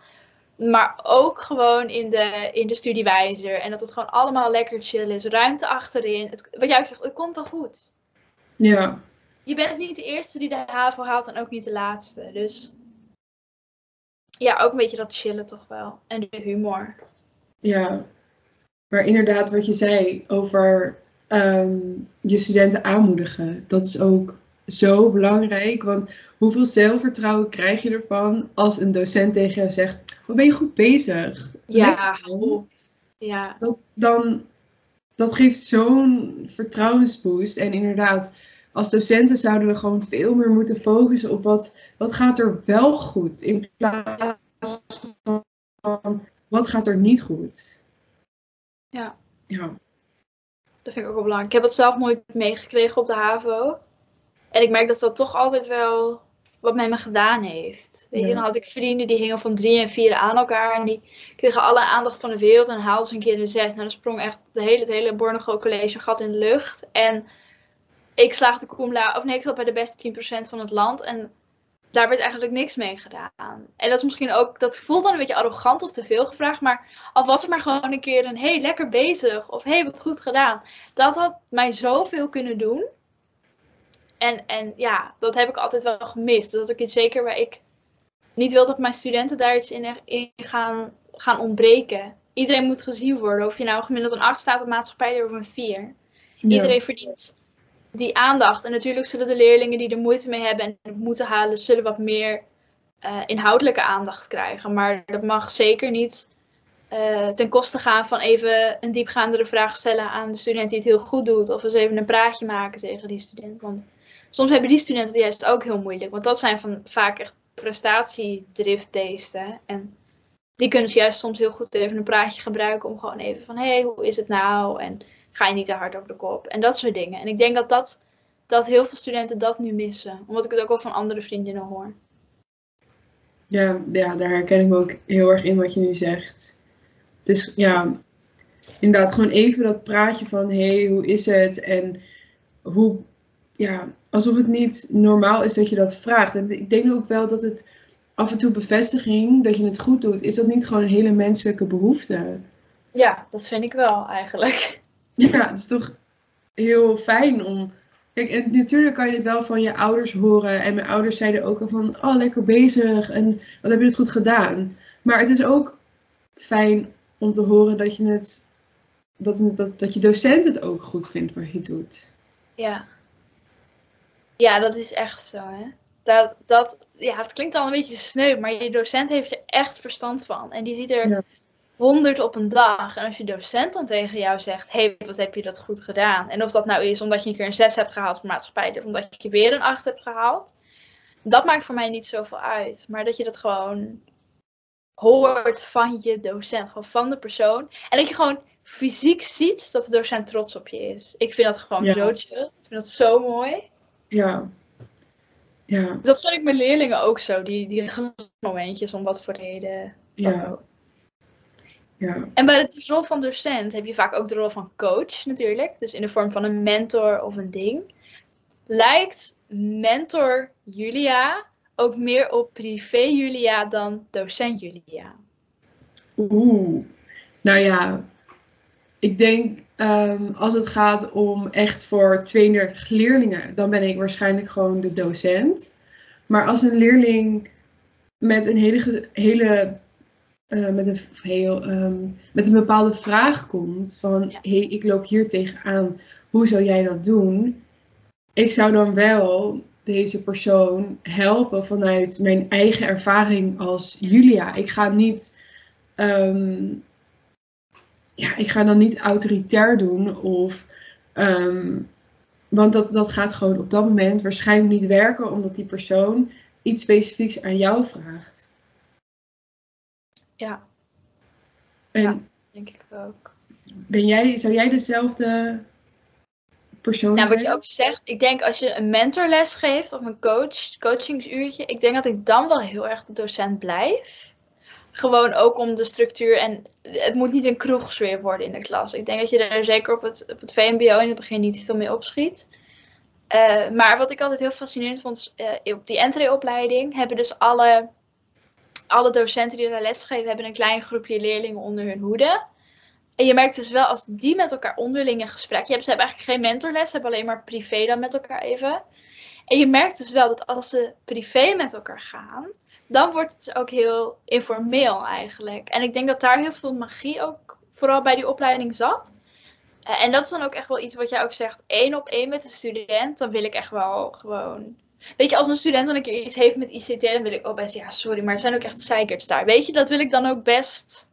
Maar ook gewoon in de, in de studiewijzer. En dat het gewoon allemaal lekker chill is. Ruimte achterin. Het, wat jij ook zegt, het komt wel goed. Ja. Je bent niet de eerste die de HAVO haalt en ook niet de laatste. Dus ja, ook een beetje dat chillen toch wel. En de humor. Ja. Maar inderdaad, wat je zei over ehm, je studenten aanmoedigen, dat is ook zo belangrijk. Want hoeveel zelfvertrouwen krijg je ervan als een docent tegen jou zegt: Wat ben je goed bezig? Ja, ja. Dat, dan, dat geeft zo'n vertrouwensboost. En inderdaad, als docenten zouden we gewoon veel meer moeten focussen op wat, wat gaat er wel goed. In plaats van wat gaat er niet goed. Ja. Ja. Dat vind ik ook wel belangrijk. Ik heb het zelf nooit meegekregen op de HAVO. En ik merk dat dat toch altijd wel wat met me gedaan heeft. Weet je, Ja. dan had ik vrienden die hingen van drie en vier aan elkaar. En die kregen alle aandacht van de wereld. En haalden ze een keer de zes. Nou, dan sprong echt de hele, het hele Bornego College gat in de lucht. En ik slaagde cum laude, of nee, ik zat bij de beste 10% van het land. En daar werd eigenlijk niks mee gedaan. En dat is misschien ook, dat voelt dan een beetje arrogant of te veel gevraagd. Maar al was het maar gewoon een keer een, hey, lekker bezig. Of hey, wat goed gedaan. Dat had mij zoveel kunnen doen. En, en ja, dat heb ik altijd wel gemist. Dat is ook iets zeker waar ik niet wil dat mijn studenten daar iets in, in gaan, gaan ontbreken. Iedereen moet gezien worden. Of je nou gemiddeld een 8 staat op maatschappij of een 4. Iedereen verdient die aandacht. En natuurlijk zullen de leerlingen die er moeite mee hebben en het moeten halen, zullen wat meer eh, inhoudelijke aandacht krijgen. Maar dat mag zeker niet eh, ten koste gaan van even een diepgaandere vraag stellen aan de student die het heel goed doet. Of eens even een praatje maken tegen die student. Want soms hebben die studenten het juist ook heel moeilijk. Want dat zijn van, vaak echt prestatiedriftbeesten. En die kunnen ze juist soms heel goed even een praatje gebruiken om gewoon even van, hé, hey, hoe is het nou? En ga je niet te hard over de kop? En dat soort dingen. En ik denk dat, dat, dat heel veel studenten dat nu missen. Omdat ik het ook wel van andere vriendinnen hoor. Ja, ja, daar herken ik me ook heel erg in wat je nu zegt. Het is, ja, inderdaad gewoon even dat praatje van, hé, hey, hoe is het? En hoe, ja, alsof het niet normaal is dat je dat vraagt. En ik denk ook wel dat het af en toe bevestiging, dat je het goed doet, is dat niet gewoon een hele menselijke behoefte? Ja, dat vind ik wel eigenlijk. Ja, het is toch heel fijn om. Kijk, en natuurlijk kan je dit wel van je ouders horen. En mijn ouders zeiden ook al van, oh, lekker bezig. En wat heb je het goed gedaan. Maar het is ook fijn om te horen dat je het. Dat, dat, dat je docent het ook goed vindt wat je doet. Ja. Ja, dat is echt zo, hè. Dat, dat, ja, het klinkt al een beetje sneu, maar je docent heeft er echt verstand van. En die ziet er Ja. Honderd op een dag. En als je docent dan tegen jou zegt, hey, wat heb je dat goed gedaan? En of dat nou is omdat je een keer een 6 hebt gehaald voor maatschappij, of omdat je weer een 8 hebt gehaald. Dat maakt voor mij niet zoveel uit. Maar dat je dat gewoon hoort van je docent, gewoon van de persoon. En dat je gewoon fysiek ziet dat de docent trots op je is. Ik vind dat gewoon Ja. zo chill. Ik vind dat zo mooi. Ja. Ja, Dus dat gun ik mijn leerlingen ook zo. Die, die momentjes om wat voor reden. ja. Ja. En bij de rol van docent heb je vaak ook de rol van coach natuurlijk. Dus in de vorm van een mentor of een ding. Lijkt mentor Julia ook meer op privé Julia dan docent Julia? Oeh. Nou ja, ik denk ehm, als het gaat om echt voor 32 leerlingen, dan ben ik waarschijnlijk gewoon de docent. Maar als een leerling met een hele, hele eh, met, een, heel, ehm, met een bepaalde vraag komt van, hey, ik loop hier tegenaan, hoe zou jij dat doen? Ik zou dan wel deze persoon helpen vanuit mijn eigen ervaring als Julia. Ik ga niet Ehm, ja, ik ga dan niet autoritair doen of. ehm, want dat, dat gaat gewoon op dat moment waarschijnlijk niet werken, omdat die persoon iets specifieks aan jou vraagt. Ja, En Ja. denk ik ook. ben jij, zou jij dezelfde persoon Nou, wat je ook zegt, ik denk als je een mentorles geeft of een coach, coachingsuurtje, ik denk dat ik dan wel heel erg de docent blijf. Gewoon ook om de structuur en het moet niet een kroegsfeer worden in de klas. Ik denk dat je er zeker op het, op het VMBO in het begin niet veel mee opschiet. Eh, maar wat ik altijd heel fascinerend vond, eh, op die entreeopleiding hebben dus alle, alle docenten die daar lesgeven, hebben een klein groepje leerlingen onder hun hoede. En je merkt dus wel als die met elkaar onderling een gesprek hebben. Ze hebben eigenlijk geen mentorles, ze hebben alleen maar privé dan met elkaar even. En je merkt dus wel dat als ze privé met elkaar gaan, dan wordt het ook heel informeel eigenlijk. En ik denk dat daar heel veel magie ook vooral bij die opleiding zat. Eh, en dat is dan ook echt wel iets wat jij ook zegt, één op één met een student, dan wil ik echt wel gewoon... Weet je, als een student dan een keer iets heeft met ICT, dan wil ik ook best, ja sorry, maar er zijn ook echt zeikerts daar. Weet je, dat wil ik dan ook best,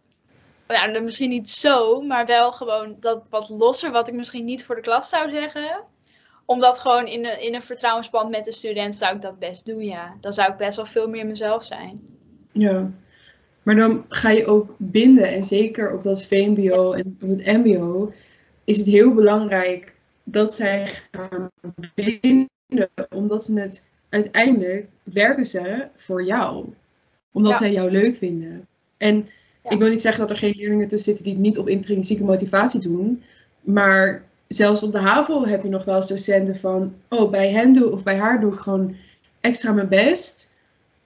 nou misschien niet zo, maar wel gewoon dat wat losser, wat ik misschien niet voor de klas zou zeggen. Omdat gewoon in een, in een vertrouwensband met de student zou ik dat best doen, ja. Dan zou ik best wel veel meer mezelf zijn. Ja, maar dan ga je ook binden. En zeker op dat VMBO en op het MBO is het heel belangrijk dat zij gaan binden. Omdat ze het uiteindelijk werken ze voor jou. Omdat zij jou leuk vinden. En ik wil niet zeggen dat er geen leerlingen tussen zitten die het niet op intrinsieke motivatie doen. Maar zelfs op de HAVO heb je nog wel eens docenten van... Oh, bij hem doe of bij haar doe ik gewoon extra mijn best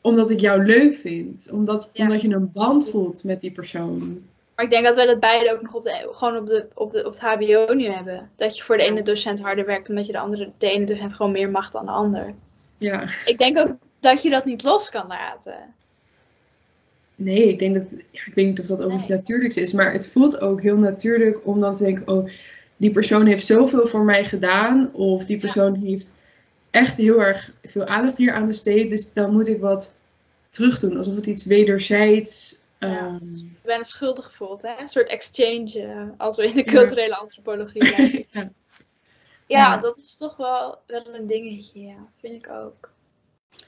omdat ik jou leuk vind. Omdat, omdat je een band voelt met die persoon. Maar ik denk dat we dat beide ook nog op de, gewoon op, de, op, de, op het HBO nu hebben. Dat je voor de ene docent harder werkt, omdat je de, andere, de ene docent gewoon meer mag dan de ander. Ja. Ik denk ook dat je dat niet los kan laten. Nee, ik denk dat, ja, ik weet niet of dat ook iets natuurlijks is, maar het voelt ook heel natuurlijk om dan te denken, oh, die persoon heeft zoveel voor mij gedaan, of die persoon heeft echt heel erg veel aandacht hier aan besteed. Dus dan moet ik wat terug doen. Alsof het iets wederzijds. Ja. Um... Ik ben een schuldig gevoeld, hè? Een soort exchange, uh, als we in de culturele antropologie ja. ja. Ja, dat is toch wel, wel een dingetje, ja. Vind ik ook.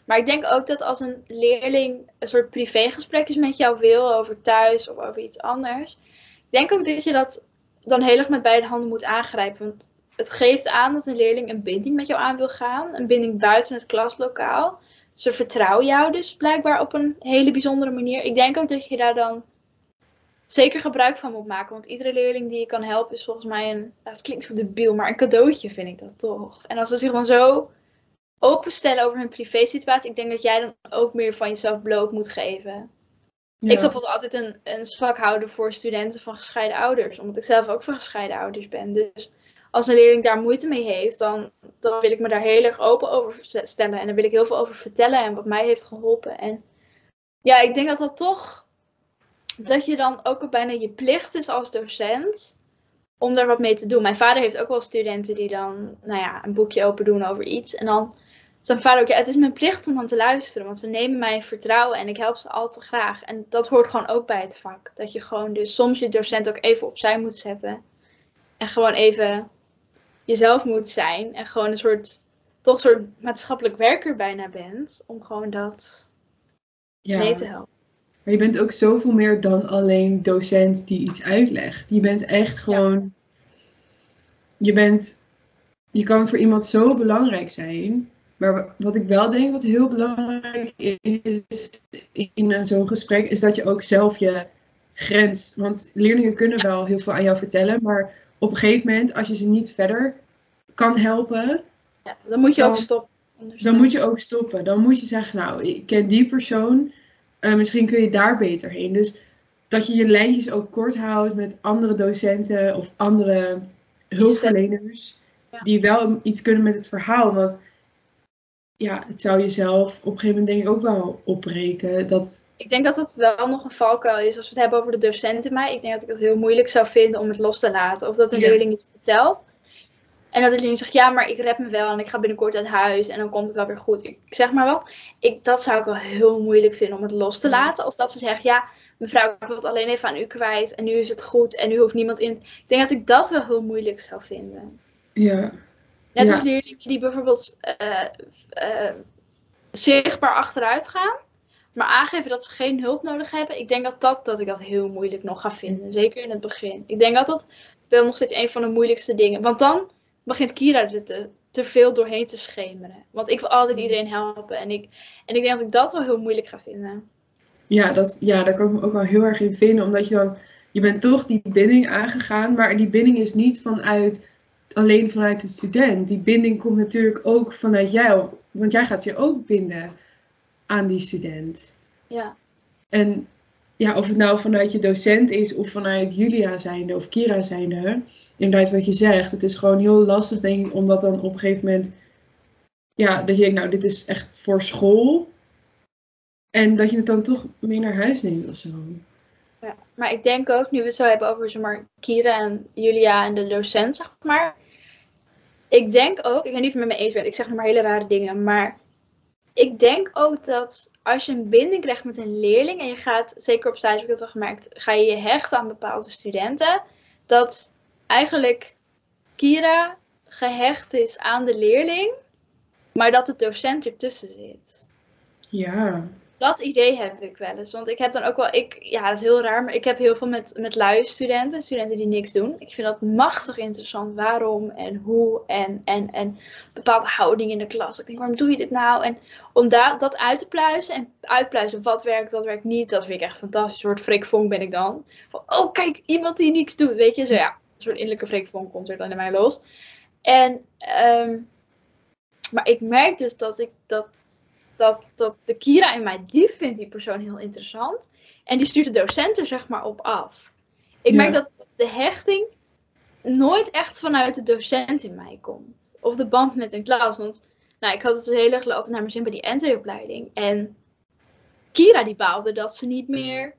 Maar ik denk ook dat als een leerling een soort privégesprekjes met jou wil over thuis of over iets anders. Ik denk ook dat je dat dan heel erg met beide handen moet aangrijpen. Want het geeft aan dat een leerling een binding met jou aan wil gaan. Een binding buiten het klaslokaal. Ze vertrouwen jou dus blijkbaar op een hele bijzondere manier. Ik denk ook dat je daar dan zeker gebruik van moet maken. Want iedere leerling die je kan helpen is volgens mij een, het klinkt zo debiel, maar een cadeautje vind ik dat toch. En als ze zich dan zo openstellen over hun privé situatie, ik denk dat jij dan ook meer van jezelf bloot moet geven. Ik zal bijvoorbeeld altijd een, een zwak houden voor studenten van gescheiden ouders. Omdat ik zelf ook van gescheiden ouders ben. Dus als een leerling daar moeite mee heeft, dan, dan wil ik me daar heel erg open over stellen. En dan wil ik heel veel over vertellen en wat mij heeft geholpen. En ja, ik denk dat dat toch, dat je dan ook bijna je plicht is als docent om daar wat mee te doen. Mijn vader heeft ook wel studenten die dan, nou ja, een boekje open doen over iets. En dan zijn vader ook, ja, het is mijn plicht om dan te luisteren, want ze nemen mij in vertrouwen en ik help ze al te graag. En dat hoort gewoon ook bij het vak. Dat je gewoon dus soms je docent ook even opzij moet zetten. En gewoon even jezelf moet zijn en gewoon een soort, toch een soort maatschappelijk werker bijna bent, om gewoon dat ja. mee te helpen. Maar je bent ook zoveel meer dan alleen docent die iets uitlegt. Je bent echt gewoon, je bent, je kan voor iemand zo belangrijk zijn. Maar wat ik wel denk wat heel belangrijk is in zo'n gesprek, is dat je ook zelf je grens. Want leerlingen kunnen wel heel veel aan jou vertellen, maar op een gegeven moment, als je ze niet verder kan helpen, ja, dan moet je ook stoppen. Dan moet je ook stoppen. Dan moet je zeggen, nou, ik ken die persoon, uh, misschien kun je daar beter heen. Dus dat je je lijntjes ook kort houdt met andere docenten of andere hulpverleners, die wel iets kunnen met het verhaal. Want ja, het zou jezelf op een gegeven moment denk ik ook wel opbreken. Dat... Ik denk dat dat wel nog een valkuil is als we het hebben over de docenten. Maar ik denk dat ik het heel moeilijk zou vinden om het los te laten. Of dat een leerling iets vertelt. En dat de leerling zegt, ja, maar ik red me wel en ik ga binnenkort uit huis en dan komt het wel weer goed. Ik zeg maar wat. Ik, dat zou ik wel heel moeilijk vinden om het los te laten. Of dat ze zeggen, ja, mevrouw, ik wil het alleen even aan u kwijt en nu is het goed en nu hoeft niemand in. Ik denk dat ik dat wel heel moeilijk zou vinden. Ja. Net als leerlingen die bijvoorbeeld uh, uh, zichtbaar achteruit gaan, maar aangeven dat ze geen hulp nodig hebben. Ik denk dat, dat, dat ik dat heel moeilijk nog ga vinden. Zeker in het begin. Ik denk dat dat wel nog steeds een van de moeilijkste dingen. Want dan begint Kira er te, te veel doorheen te schemeren. Want ik wil altijd iedereen helpen. En ik, en ik denk dat ik dat wel heel moeilijk ga vinden. Ja, dat, ja, daar kan ik me ook wel heel erg in vinden. Omdat je dan, je bent toch die binding aangegaan. Maar die binding is niet vanuit, alleen vanuit de student. Die binding komt natuurlijk ook vanuit jou. Want jij gaat je ook binden aan die student. Ja. En ja, of het nou vanuit je docent is of vanuit Julia zijnde of Kira zijnde inderdaad wat je zegt. Het is gewoon heel lastig, denk ik, omdat dan op een gegeven moment, ja, dat je denkt, nou, dit is echt voor school. En dat je het dan toch mee naar huis neemt of zo. Ja, maar ik denk ook, nu we het zo hebben over zeg maar, Kira en Julia en de docent, zeg maar. Ik denk ook, ik weet niet met me eens bent, ik zeg nog maar hele rare dingen, maar ik denk ook dat als je een binding krijgt met een leerling en je gaat, zeker op stage heb ik dat wel gemerkt, ga je je hechten aan bepaalde studenten, dat eigenlijk Kira gehecht is aan de leerling, maar dat de docent ertussen zit. Ja. Dat idee heb ik wel eens. Want ik heb dan ook wel, ik, ja, dat is heel raar, maar ik heb heel veel met, met luie studenten, studenten die niks doen. Ik vind dat machtig interessant. Waarom en hoe en, en, en bepaalde houding in de klas. Ik denk, waarom doe je dit nou? En om da dat uit te pluizen en uitpluizen wat werkt, wat werkt niet, dat vind ik echt fantastisch. Een soort frikvonk ben ik dan. Van, oh, kijk, iemand die niks doet, weet je. Zo ja, een soort innerlijke frikvonk komt er dan in mij los. En, ehm, maar ik merk dus dat ik dat dat, dat de Kira in mij, die vindt die persoon heel interessant. En die stuurt de docent er zeg maar op af. Ik merk dat de hechting nooit echt vanuit de docent in mij komt. Of de band met een klas. Want nou, ik had het dus heel erg altijd naar mijn zin bij die NT-opleiding. En Kira die baalde dat ze niet meer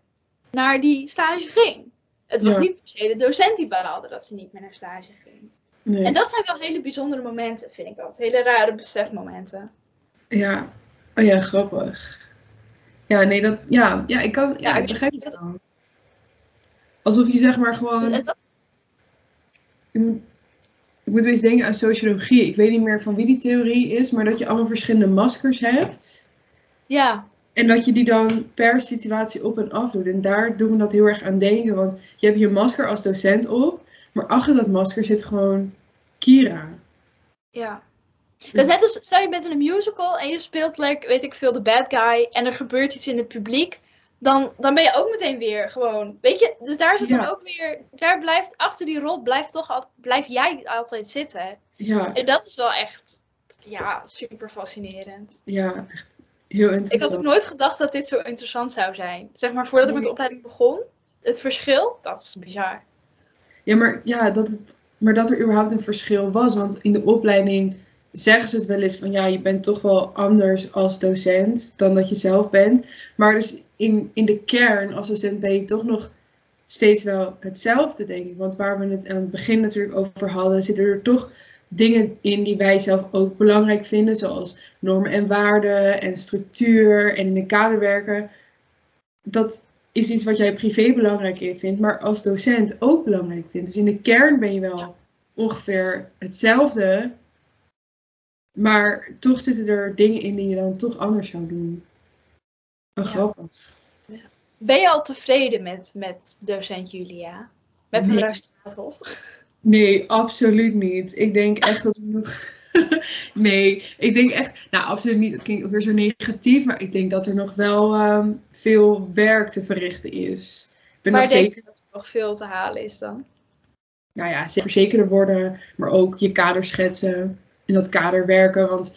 naar die stage ging. Het was niet per se de docent die baalde dat ze niet meer naar stage ging. Nee. En dat zijn wel hele bijzondere momenten, vind ik wel. Hele rare besefmomenten. Ja, Oh ja, grappig. Ja, nee, dat, ja, ja, ik kan, ja, ik begrijp het dan. Alsof je zeg maar gewoon. Ik moet, ik moet eens denken aan sociologie. Ik weet niet meer van wie die theorie is, maar dat je allemaal verschillende maskers hebt. Ja. En dat je die dan per situatie op en af doet. En daar doen we dat heel erg aan denken. Want je hebt je masker als docent op, maar achter dat masker zit gewoon Kira. Ja. Dus net als, stel je bent in een musical en je speelt, like, weet ik veel, de bad guy en er gebeurt iets in het publiek. Dan, dan ben je ook meteen weer gewoon, weet je, dus daar zit dan ook weer, daar blijft, achter die rol blijft toch, al, blijf jij altijd zitten. Ja. En dat is wel echt, ja, super fascinerend. Ja, echt heel interessant. Ik had ook nooit gedacht dat dit zo interessant zou zijn. Zeg maar, voordat ik met de opleiding begon, het verschil, dat is bizar. Ja, maar, ja, dat het, maar dat er überhaupt een verschil was, want in de opleiding zeggen ze het wel eens van ja, je bent toch wel anders als docent dan dat je zelf bent. Maar dus in, in de kern als docent ben je toch nog steeds wel hetzelfde, denk ik. Want waar we het aan het begin natuurlijk over hadden, zitten er toch dingen in die wij zelf ook belangrijk vinden, zoals normen en waarden en structuur en in een kader werken. Dat is iets wat jij privé belangrijk vindt, maar als docent ook belangrijk vindt. Dus in de kern ben je wel ongeveer hetzelfde, maar toch zitten er dingen in die je dan toch anders zou doen. Oh, grappig. Ben je al tevreden met, met docent Julia? Met nee. mevrouw Nee, absoluut niet. Ik denk echt dat ik nog... nee, ik denk echt... Nou, absoluut niet. Het klinkt ook weer zo negatief. Maar ik denk dat er nog wel um, veel werk te verrichten is. Ik ben maar zeker dat er nog veel te halen is dan? Nou ja, verzekerder worden. Maar ook je kader schetsen in dat kader werken. Want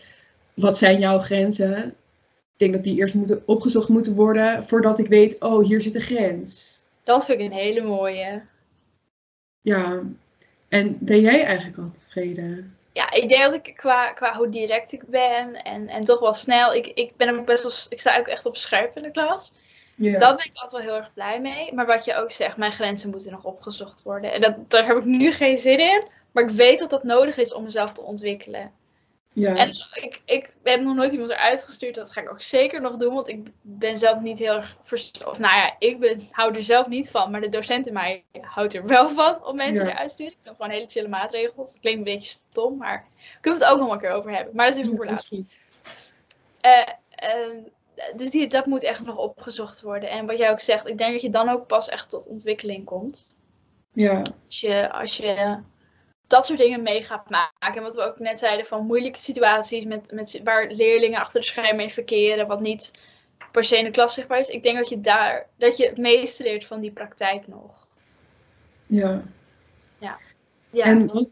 wat zijn jouw grenzen? Ik denk dat die eerst moeten opgezocht moeten worden voordat ik weet, oh, hier zit de grens. Dat vind ik een hele mooie. Ja, en ben jij eigenlijk al tevreden? Ja, ik denk dat ik qua, qua hoe direct ik ben en, en toch wel snel. Ik, ik ben ook best wel. Ik sta ook echt op scherp in de klas. Ja. Dat ben ik altijd wel heel erg blij mee. Maar wat je ook zegt, mijn grenzen moeten nog opgezocht worden. En dat, daar heb ik nu geen zin in. Maar ik weet dat dat nodig is om mezelf te ontwikkelen. Ja. En dus ik, ik heb nog nooit iemand eruit gestuurd. Dat ga ik ook zeker nog doen. Want ik ben zelf niet heel erg. Of nou ja, ik ben, hou er zelf niet van. Maar de docent in mij houdt er wel van om mensen ja. eruit te sturen. Ik vind gewoon hele chille maatregels. Klinkt een beetje stom. Maar kunnen we het ook nog een keer over hebben. Maar dat is even voor later. Uh, uh, dus die, dat moet echt nog opgezocht worden. En wat jij ook zegt, ik denk dat je dan ook pas echt tot ontwikkeling komt. Ja. Als je, als je dat soort dingen mee gaat maken. En wat we ook net zeiden van moeilijke situaties met, met, waar leerlingen achter de schermen in verkeren, wat niet per se in de klas zichtbaar is. Ik denk dat je daar dat je het meeste leert van die praktijk nog. Ja. Ja. ja en wat,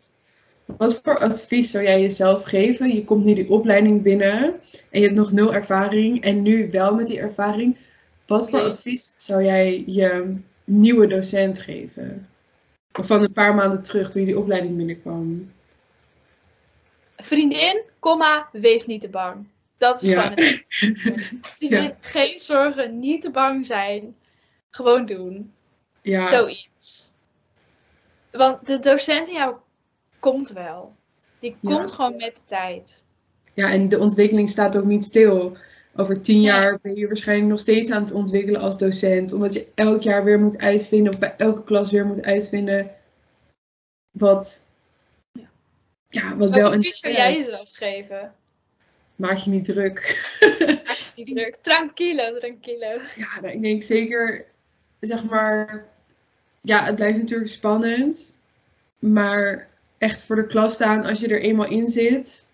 wat voor advies zou jij jezelf geven? Je komt nu die opleiding binnen en je hebt nog nul ervaring en nu wel met die ervaring. Wat voor advies zou jij je nieuwe docent geven? Van een paar maanden terug, toen je die opleiding binnenkwam. Vriendin, komma, wees niet te bang. Dat is gewoon het. Vriendin, geen zorgen, niet te bang zijn. Gewoon doen. Ja, Zoiets. Want de docent in jou komt wel. Die Ja. komt gewoon met de tijd. ja, en de ontwikkeling staat ook niet stil. Over tien jaar ben je waarschijnlijk nog steeds aan het ontwikkelen als docent. Omdat je elk jaar weer moet uitvinden, of bij elke klas weer moet uitvinden. Wat, ja, wat Welk wel een. advies zou jij jezelf geven? Maak je niet druk. Niet druk. Tranquilo, tranquilo. Ja, nou, ik denk zeker, zeg maar, ja, het blijft natuurlijk spannend. Maar echt voor de klas staan, als je er eenmaal in zit,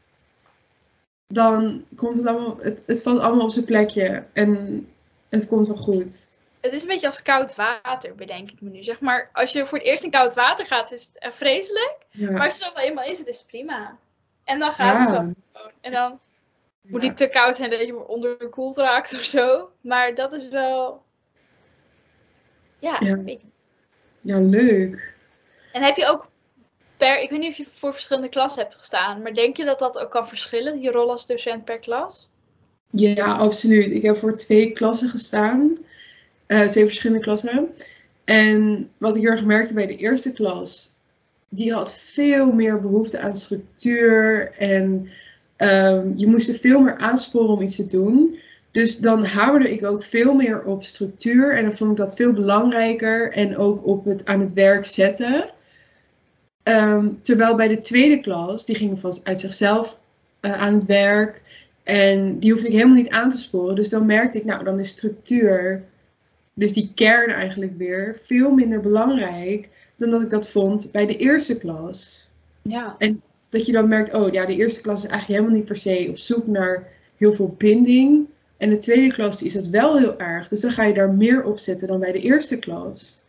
dan komt het allemaal, het, het valt allemaal op zijn plekje. En het komt wel goed. Het is een beetje als koud water, bedenk ik me nu. Zeg maar, als je voor het eerst in koud water gaat, is het vreselijk. Maar als je er dan eenmaal in zit, is het prima. En dan gaat het wel. En dan moet niet te koud zijn dat je onderkoeld raakt of zo. Maar dat is wel... Ja, Ja. weet je. ja, leuk. En heb je ook Ik weet niet of je voor verschillende klassen hebt gestaan. Maar denk je dat dat ook kan verschillen, je rol als docent per klas? Ja, absoluut. Ik heb voor twee klassen gestaan. Eh, twee verschillende klassen. En wat ik heel erg merkte bij de eerste klas, die had veel meer behoefte aan structuur. En ehm, je moest er veel meer aansporen om iets te doen. Dus dan hamerde ik ook veel meer op structuur. En dan vond ik dat veel belangrijker. En ook op het aan het werk zetten. Ehm, terwijl bij de tweede klas, die gingen vast uit zichzelf eh, aan het werk. En die hoefde ik helemaal niet aan te sporen. Dus dan merkte ik, nou, dan is structuur, dus die kern eigenlijk weer, veel minder belangrijk dan dat ik dat vond bij de eerste klas. Ja. Dat je dan merkt, oh ja, de eerste klas is eigenlijk helemaal niet per se op zoek naar heel veel binding. En de tweede klas die is dat wel heel erg. Dus dan ga je daar meer op zetten dan bij de eerste klas.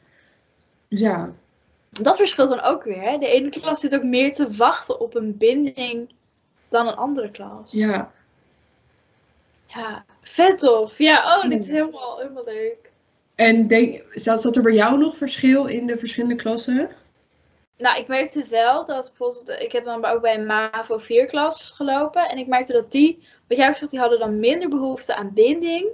Dus ja, Dat verschilt dan ook weer. Hè? De ene klas zit ook meer te wachten op een binding dan een andere klas. ja, Ja, vet tof. Ja, oh, dit is helemaal, helemaal leuk. En denk, zat, er bij jou nog verschil in de verschillende klassen? Nou, ik merkte wel dat bijvoorbeeld, ik heb dan ook bij een MAVO 4 klas gelopen. En ik merkte dat die, wat jij ook zegt, die hadden dan minder behoefte aan binding.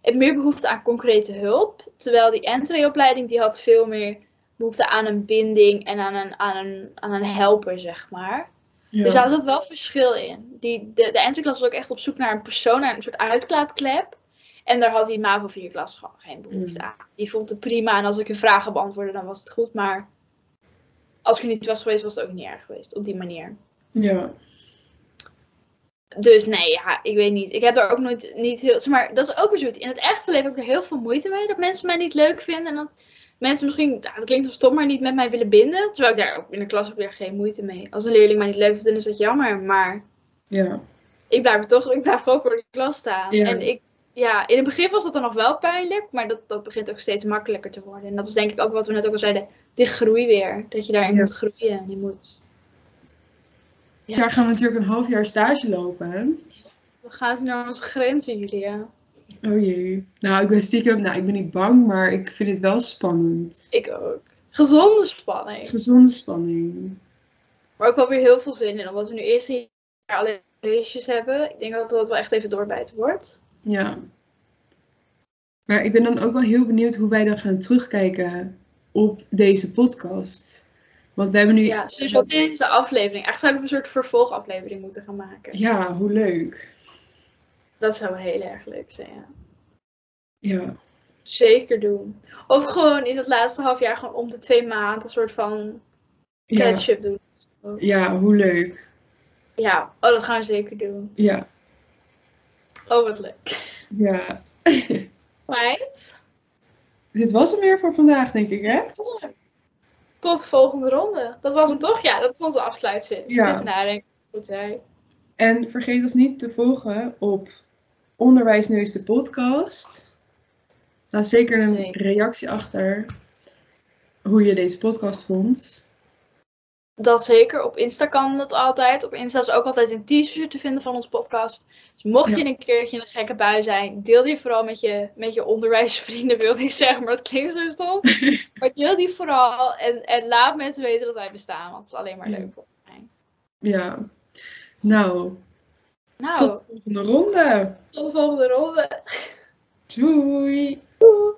En meer behoefte aan concrete hulp. Terwijl die entreeopleiding, die had veel meer behoefte aan een binding en aan een, aan een, aan een helper, zeg maar. Ja. Dus daar zat wel verschil in. Die, de, de entry-klas was ook echt op zoek naar een persoon, naar een soort uitlaatklep. En daar had die MAVO 4 klas gewoon geen behoefte Mm. aan. Die vond het prima en als ik een vragen beantwoordde, dan was het goed. Maar als ik er niet was geweest, was het ook niet erg geweest. Op die manier. ja. Dus nee, ja, ik weet niet. Ik heb er ook nooit niet heel. Zeg maar, dat is ook weer zoiets. In het echte leven heb ik er heel veel moeite mee. Dat mensen mij niet leuk vinden. En dat mensen misschien, dat klinkt zo stom, maar niet met mij willen binden. Terwijl ik daar ook in de klas ook weer geen moeite mee. Als een leerling mij niet leuk vindt, dan is dat jammer. Maar ja. ik blijf toch, ik blijf gewoon voor de klas staan. Ja. En ik, ja, in het begin was dat dan nog wel pijnlijk, maar dat, dat begint ook steeds makkelijker te worden. En dat is denk ik ook wat we net ook al zeiden, die groei weer. Dat je daarin Ja. moet groeien en je moet... Ja. Daar gaan we natuurlijk een half jaar stage lopen. hè? We gaan ze naar onze grenzen, Julia. Oh jee. Nou, ik ben stiekem, nou, ik ben niet bang, maar ik vind het wel spannend. Ik ook. Gezonde spanning. Gezonde spanning. Maar ook wel weer heel veel zin in, omdat we nu eerst een jaar alleen leesjes hebben. Ik denk dat dat wel echt even doorbijten wordt. Ja. Maar ik ben dan ook wel heel benieuwd hoe wij dan gaan terugkijken op deze podcast. Want we hebben nu. Ja, sowieso deze aflevering. Eigenlijk zouden we een soort vervolgaflevering moeten gaan maken. Ja, hoe leuk. Dat zou heel erg leuk zijn, ja. Ja. Zeker doen. Of gewoon in het laatste half jaar gewoon om de twee maanden een soort van Ja, catch-up doen. ja hoe leuk. Ja, oh, dat gaan we zeker doen. Ja. Oh, wat leuk. Ja. Right? Dit was hem weer voor vandaag, denk ik, hè? Tot de volgende ronde. Dat was hem toch? Ja, dat is onze afsluitzin. Ja. Even nadenken. Goed, hè. En vergeet ons niet te volgen op Onderwijsneus de podcast. Laat zeker een Zeker. reactie achter hoe je deze podcast vond. Dat zeker. Op Insta kan dat altijd. Op Insta is ook altijd een t-shirt te vinden van onze podcast. Dus mocht Ja. je een keertje in een gekke bui zijn, deel die vooral met je, met je onderwijsvrienden, wilde ik zeggen. Maar dat klinkt zo stom. maar deel die vooral en, en laat mensen weten dat wij bestaan. Want het is alleen maar leuk voor mij. Ja. Nou, Nou, tot de volgende ronde. tot de volgende ronde. Doei. Doei.